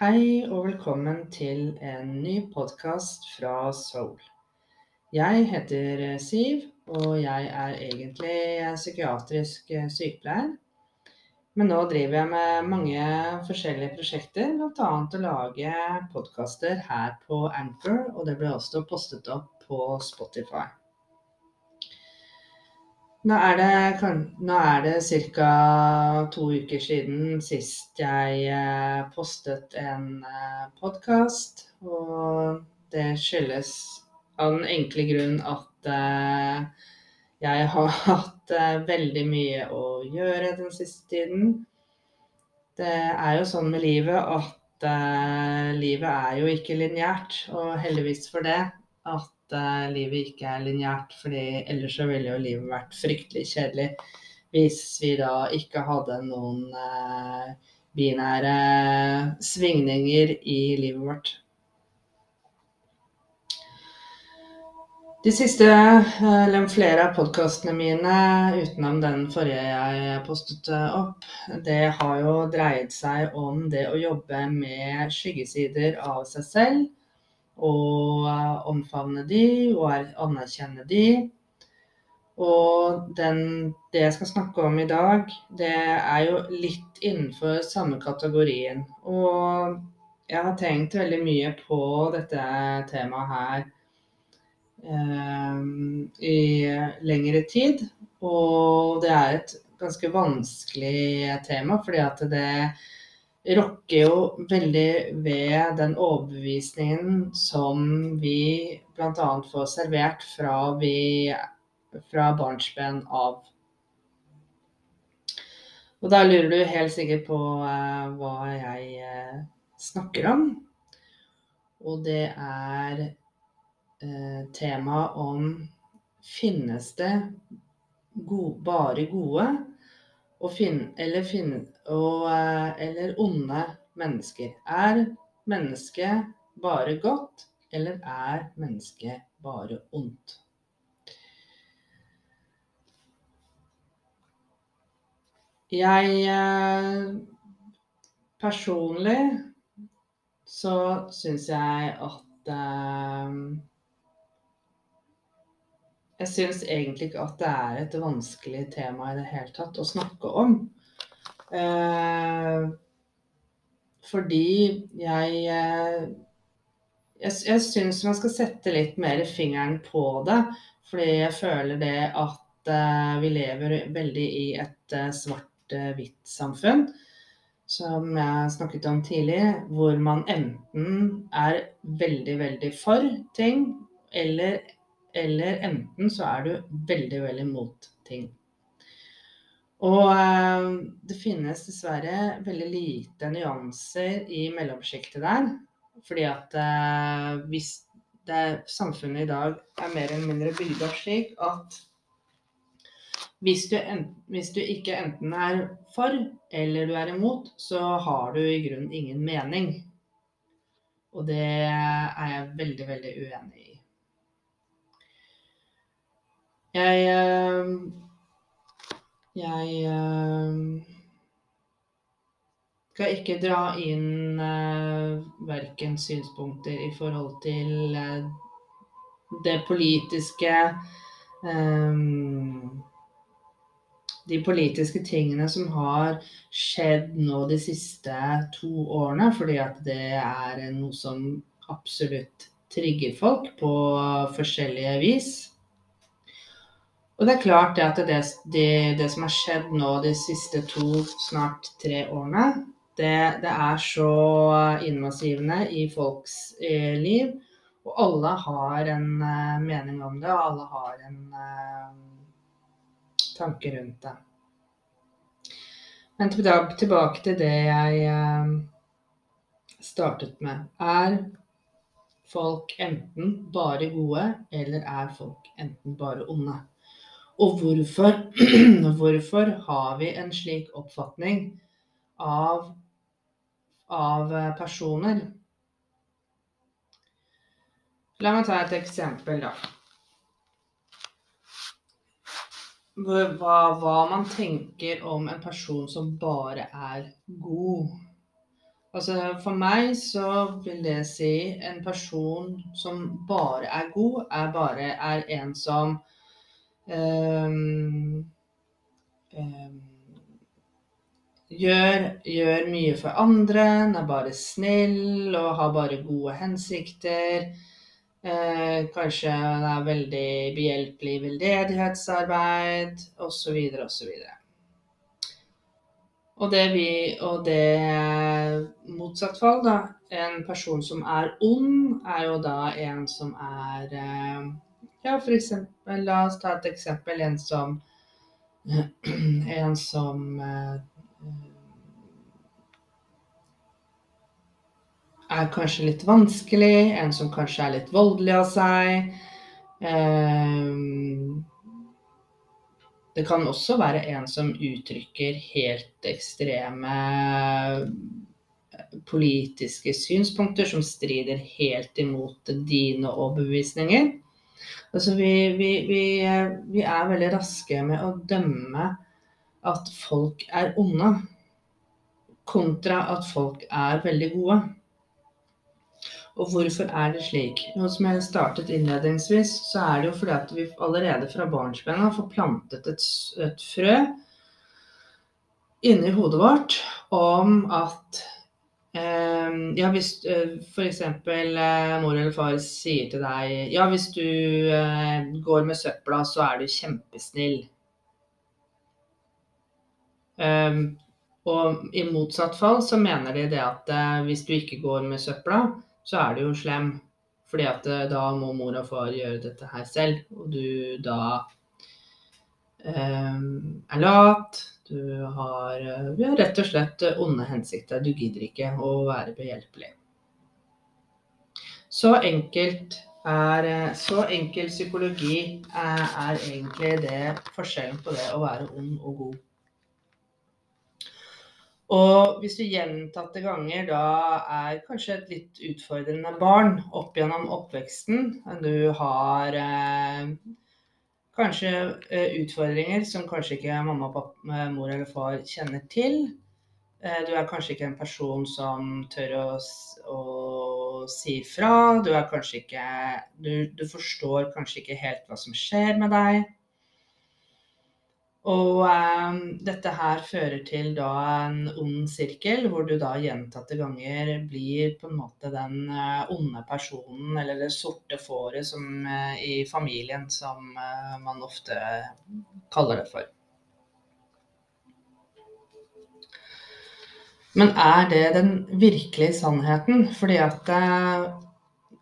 Hei og velkommen til en ny podkast fra Soul. Jeg heter Siv, og jeg er egentlig psykiatrisk sykepleier. Men nå driver jeg med mange forskjellige prosjekter, bl.a. å lage podkaster her på Anchor, og det ble også postet opp på Spotify. Nå er det, nå det ca. to uker siden sist jeg eh, postet en eh, podkast. Og det skyldes av den enkle grunn at eh, jeg har hatt veldig mye å gjøre den siste tiden. Det er jo sånn med livet at livet er jo ikke lineært, og heldigvis for det. At uh, livet ikke er lineært, fordi ellers så ville jo livet vært fryktelig kjedelig hvis vi da ikke hadde noen uh, binære svingninger i livet vårt. De siste, eller flere av podkastene mine, utenom den forrige jeg postet opp, det har jo dreid seg om det å jobbe med skyggesider av seg selv og omfavne de og anerkjenne de. Og den, det jeg skal snakke om i dag, det er jo litt innenfor samme kategorien. Og jeg har tenkt veldig mye på dette temaet her eh, i lengre tid. Og det er et ganske vanskelig tema, fordi at det rokker jo veldig ved den overbevisningen som vi bl.a. får servert fra, vi, fra barnsben av. Og da lurer du helt sikkert på eh, hva jeg eh, snakker om. Og det er eh, temaet om finnes det gode, bare gode og finne, eller, finne, og, eh, eller onde mennesker. Er mennesket bare godt, eller er mennesket bare ondt? Jeg eh, Personlig så syns jeg at eh, jeg syns egentlig ikke at det er et vanskelig tema i det hele tatt å snakke om. Eh, fordi jeg eh, Jeg, jeg syns man skal sette litt mer fingeren på det. Fordi jeg føler det at eh, vi lever veldig i et eh, svart-hvitt-samfunn. Som jeg snakket om tidligere, hvor man enten er veldig, veldig for ting, eller eller enten så er du veldig, veldig mot ting. Og eh, det finnes dessverre veldig lite nyanser i mellomsjiktet der. Fordi at eh, hvis det, samfunnet i dag er mer eller mindre bygd opp slik at hvis du, en, hvis du, ikke enten er for eller du er imot, så har du i grunnen ingen mening. Og det er jeg veldig, veldig uenig i. Jeg eh, Jeg eh, skal ikke dra inn uh, verken synspunkter i forhold til det politiske De politiske tingene som har skjedd nå de siste to årene, fordi at det er noe som absolutt trigger folk på forskjellige vis. Og det er klart det at det, det, det, som har skjedd nå de siste to, snart tre årene, det, det er så invasivende i folks eh, liv. Og alle har en eh, mening om det, og alle har en eh, tanke rundt det. Men tilbake til det jeg uh, startet med. Er folk enten bare gode, eller er folk enten bare onde? Og hvorfor, hvorfor har vi en slik oppfatning av, av personer? La meg ta et eksempel, da. Hva, hva, man tenker om en person som bare er god. Altså for meg så vil det si en person som bare er god, er bare er en som um, gjør, gjør, mye for andre, den er bare snill og har bare gode hensikter. Eh, kanskje den er veldig behjelpelig i veldedighetsarbeid osv. osv. Og det, vi, og det motsatt fall, da. En person som er ond, er jo da en som er eh, Ja, for eksempel, la oss ta et eksempel. En som En som eh, er kanskje litt vanskelig, en som kanskje er litt voldelig av seg. Um, det kan også være en som uttrykker helt ekstreme politiske synspunkter som strider helt imot dine overbevisninger. Altså vi, vi, vi, vi, er veldig raske med å dømme at folk er onde, kontra at folk er veldig gode. Og hvorfor er det slik? Nå som jeg startet innledningsvis, så er det jo fordi at vi allerede fra barnsben har plantet et, et frø inni hodet vårt om at eh, ja, hvis eh, f.eks. Eh, mor eller far sier til deg ja, hvis du eh, går med søpla, så er du kjempesnill. Um, og i motsatt fall så mener de det at eh, hvis du ikke går med søpla, så er du jo slem. Fordi at eh, da må mor og far gjøre dette her selv, og du da eh, er lat. Du har, du har rett og slett onde hensikter. Du gidder ikke å være behjelpelig. Så enkelt er Så enkel psykologi er, er egentlig det forskjellen på det å være ond og god. Og hvis du gjentatte ganger da er kanskje et litt utfordrende barn opp gjennom oppveksten, du har eh, kanskje eh, utfordringer som kanskje ikke mamma, pappa, eh, mor eller far kjenner til. Eh, du er kanskje ikke en person som tør å, å si fra. Du ikke du, du forstår kanskje ikke helt hva som skjer med deg. Og eh, dette her fører til da en ond sirkel, hvor du da gjentatte ganger blir på en måte den eh, onde personen, eller det sorte fåret som eh, i familien, som eh, man ofte kaller det for. Men er det den virkelige sannheten? Fordi at eh,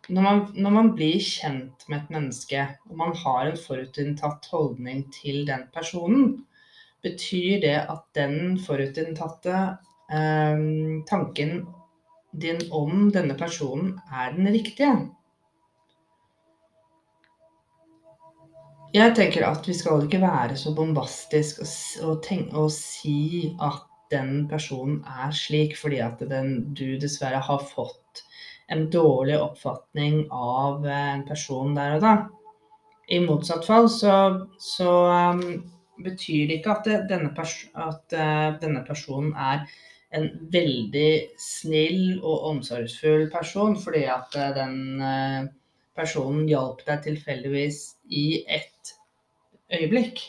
når man, når man, blir kjent med et menneske, og man har en forutinntatt holdning til den personen, betyr det at den forutinntatte eh, tanken din om denne personen er den riktige? Jeg tenker at vi skal ikke være så bombastisk og, og, tenk, og si at den personen er slik fordi at den, du dessverre har fått en dårlig oppfatning av eh, en person der og da. I motsatt fall så, så um, betyr det ikke at, det, denne, pers at uh, denne personen er en veldig snill og omsorgsfull person, fordi at uh, den uh, personen hjalp deg tilfeldigvis i ett øyeblikk.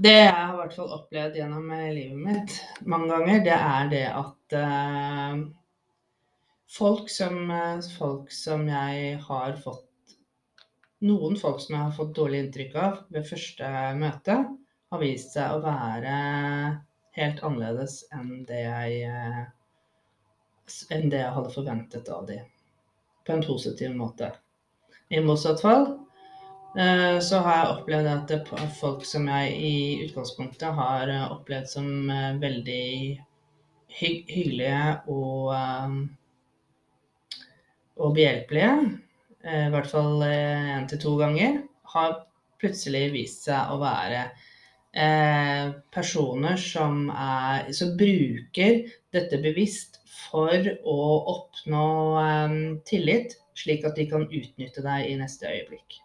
Det jeg har hvert fall opplevd gjennom eh, livet mitt mange ganger, det er det at uh, folk, som, uh, folk som jeg har fått Noen folk som jeg har fått dårlig inntrykk av ved første møte, har vist seg å være helt annerledes enn det jeg, uh, enn det jeg hadde forventet av dem. På en positiv måte. I motsatt fall Eh, så har jeg opplevd at folk som jeg i utgangspunktet har eh, opplevd som eh, veldig hygg hyggelige og, og behjelpelige, i hvert fall én til to ganger, har plutselig vist seg å være personer som, er, som bruker dette bevisst for å oppnå tillit, slik at de kan utnytte deg i neste øyeblikk.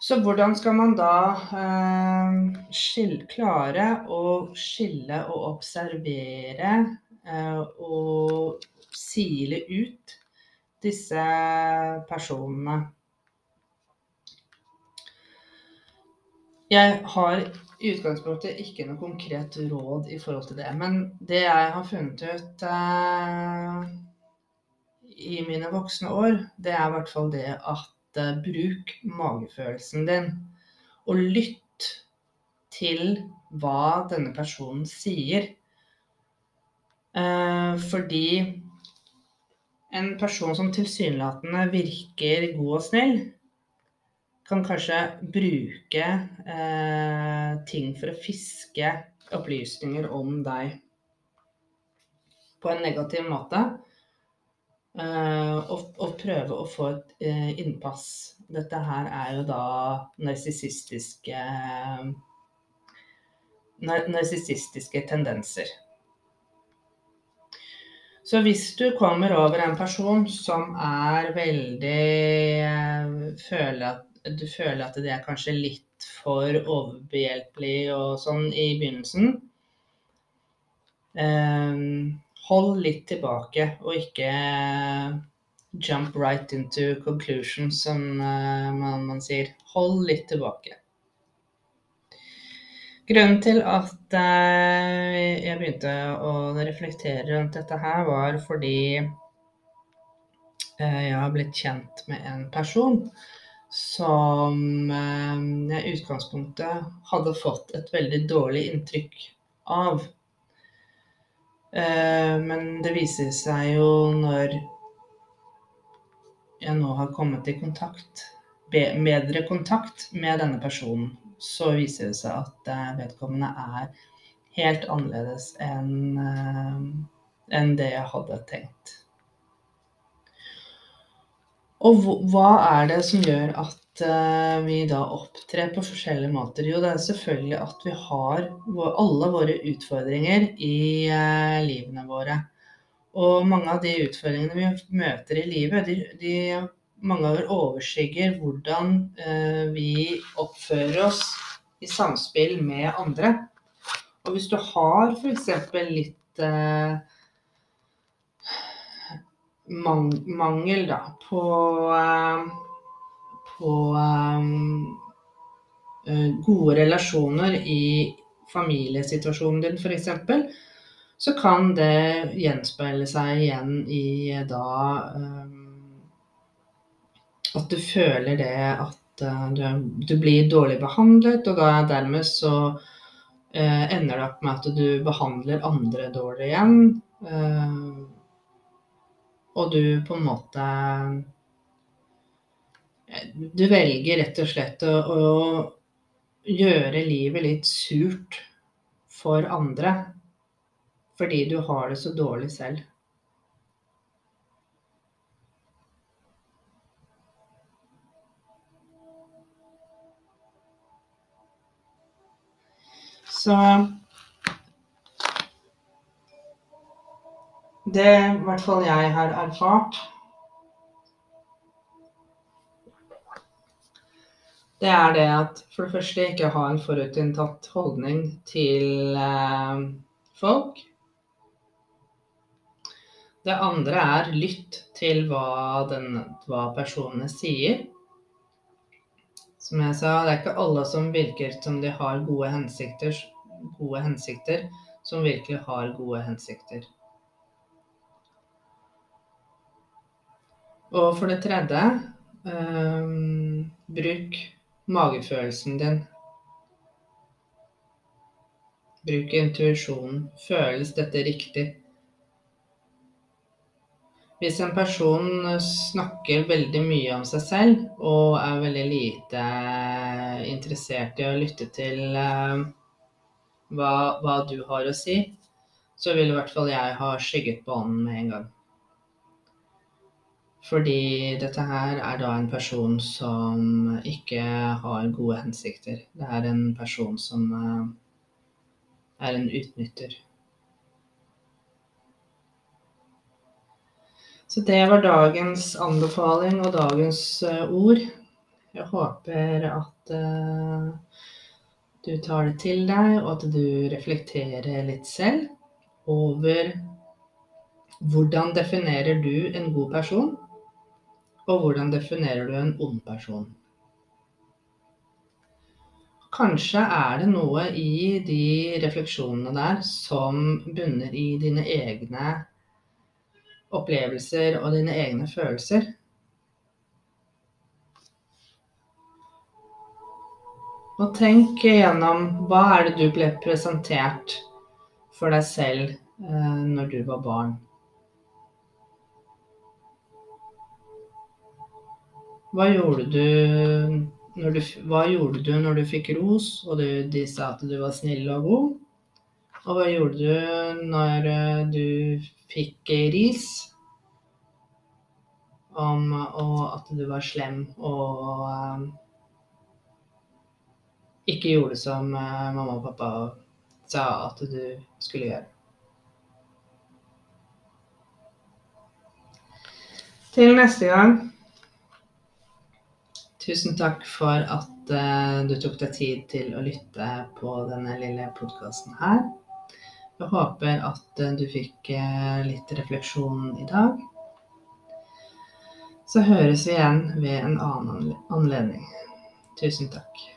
Så hvordan skal man da eh, skille, klare å skille og observere eh, og sile ut disse personene? Jeg har i utgangspunktet ikke noe konkret råd i forhold til det. Men det jeg har funnet ut eh, i mine voksne år, det er i hvert fall det at eh, bruk magefølelsen din. Og lytt til hva denne personen sier. Eh, fordi en person som tilsynelatende virker god og snill, kan kanskje bruke eh, ting for å fiske opplysninger om deg på en negativ måte. Eh, og, prøve å få et eh, innpass. Dette her er jo da narsissistiske narsissistiske tendenser. Så hvis du kommer over en person som er veldig eh, føler at du føler at det er kanskje litt for overbehjelpelig og sånn i begynnelsen. Um, hold litt tilbake, og ikke jump right into conclusion, som uh, man, man, sier. Hold litt tilbake. Grunnen til at uh, jeg begynte å reflektere rundt dette her, var fordi jeg har blitt kjent med en person som eh, jeg i utgangspunktet hadde fått et veldig dårlig inntrykk av. Eh, men det viser seg jo når jeg nå har kommet i kontakt, bedre kontakt med denne personen, så viser det seg at eh, vedkommende er helt annerledes enn enn det jeg hadde tenkt. Og hva er det som gjør at eh, vi da opptrer på forskjellige måter? Jo, det er selvfølgelig at vi har alle våre utfordringer i eh, livene våre. Og mange av de utfordringene vi møter i livet, de, de mange ganger overskygger hvordan eh, vi oppfører oss i samspill med andre. Og hvis du har f.eks. litt eh, mangel da, på, eh, på um, gode relasjoner i familiesituasjonen din f.eks., så kan det gjenspeile seg igjen i da um, at du føler det at du, blir dårlig behandlet, og da dermed så ender det opp med at du behandler andre dårlig igjen. Og du på en måte Du velger rett og slett å, å gjøre livet litt surt for andre fordi du har det så dårlig selv. Så Det i hvert fall jeg har erfart, det er det at for det første ikke ha en forutinntatt holdning til eh, folk. Det andre er lytt til hva, den, hva personene sier. Som jeg sa, det er ikke alle som virker som de har gode hensikter, gode hensikter som virkelig har gode hensikter. Og for det tredje eh, bruk magefølelsen din. Bruk intuisjonen. Føles dette riktig? Hvis en person snakker veldig mye om seg selv og er veldig lite interessert i å lytte til uh, hva, hva, du har å si, så vil i hvert fall jeg ha skygget på ånden med en gang. Fordi dette her er da en person som ikke har gode hensikter. Det er en person som eh, er en utnytter. Så det var dagens anbefaling og dagens eh, ord. Jeg håper at uh, du tar det til deg, og at du reflekterer litt selv over hvordan definerer du en god person, og hvordan definerer du en ond person. Kanskje er det noe i de refleksjonene der som bunner i dine egne opplevelser og dine egne følelser. Og tenk gjennom hva er det du ble presentert for deg selv eh, når du var barn. Hva gjorde du når du, hva gjorde du når du fikk ros, og du, de sa at du var snill og god? Og hva gjorde du når eh, du fikk ris om at du var slem og um, ikke gjorde som eh, mamma og pappa sa at du skulle gjøre. Til neste gang Tusen takk for at uh, du tok deg tid til å lytte på denne lille podkasten her. Jeg håper at uh, du fikk uh, litt refleksjon i dag. Så høres vi igjen ved en annen anledning. Tusen takk.